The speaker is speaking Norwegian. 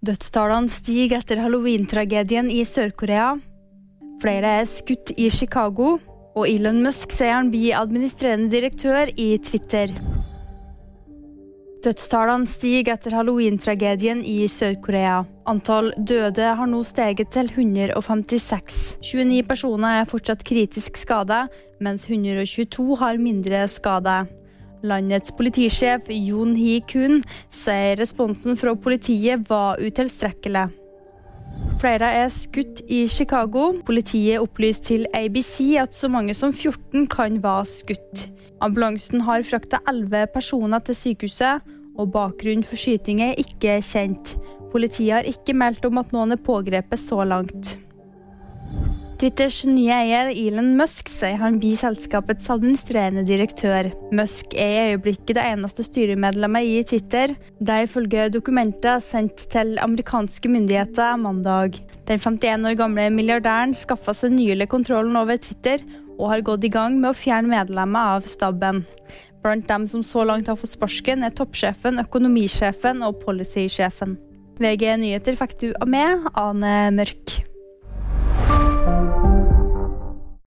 Dødstallene stiger etter halloween-tragedien i Sør-Korea. Flere er skutt i Chicago. Og Elon Musk sier han blir administrerende direktør i Twitter. Dødstallene stiger etter halloween-tragedien i Sør-Korea. Antall døde har nå steget til 156. 29 personer er fortsatt kritisk skada, mens 122 har mindre skade. Landets politisjef Jon Hee-kun sier responsen fra politiet var utilstrekkelig. Flere er skutt i Chicago. Politiet opplyste til ABC at så mange som 14 kan være skutt. Ambulansen har frakta 11 personer til sykehuset, og bakgrunnen for skyting er ikke kjent. Politiet har ikke meldt om at noen er pågrepet så langt. Twitters nye eier Elon Musk sier han blir selskapets administrerende direktør. Musk er i øyeblikket det eneste styremedlemmet i Twitter. De følger dokumenter sendt til amerikanske myndigheter mandag. Den 51 år gamle milliardæren skaffa seg nylig kontrollen over Twitter og har gått i gang med å fjerne medlemmer av staben. Blant dem som så langt har fått sparken, er toppsjefen, økonomisjefen og policysjefen. VG nyheter fikk du av meg, Ane Mørk.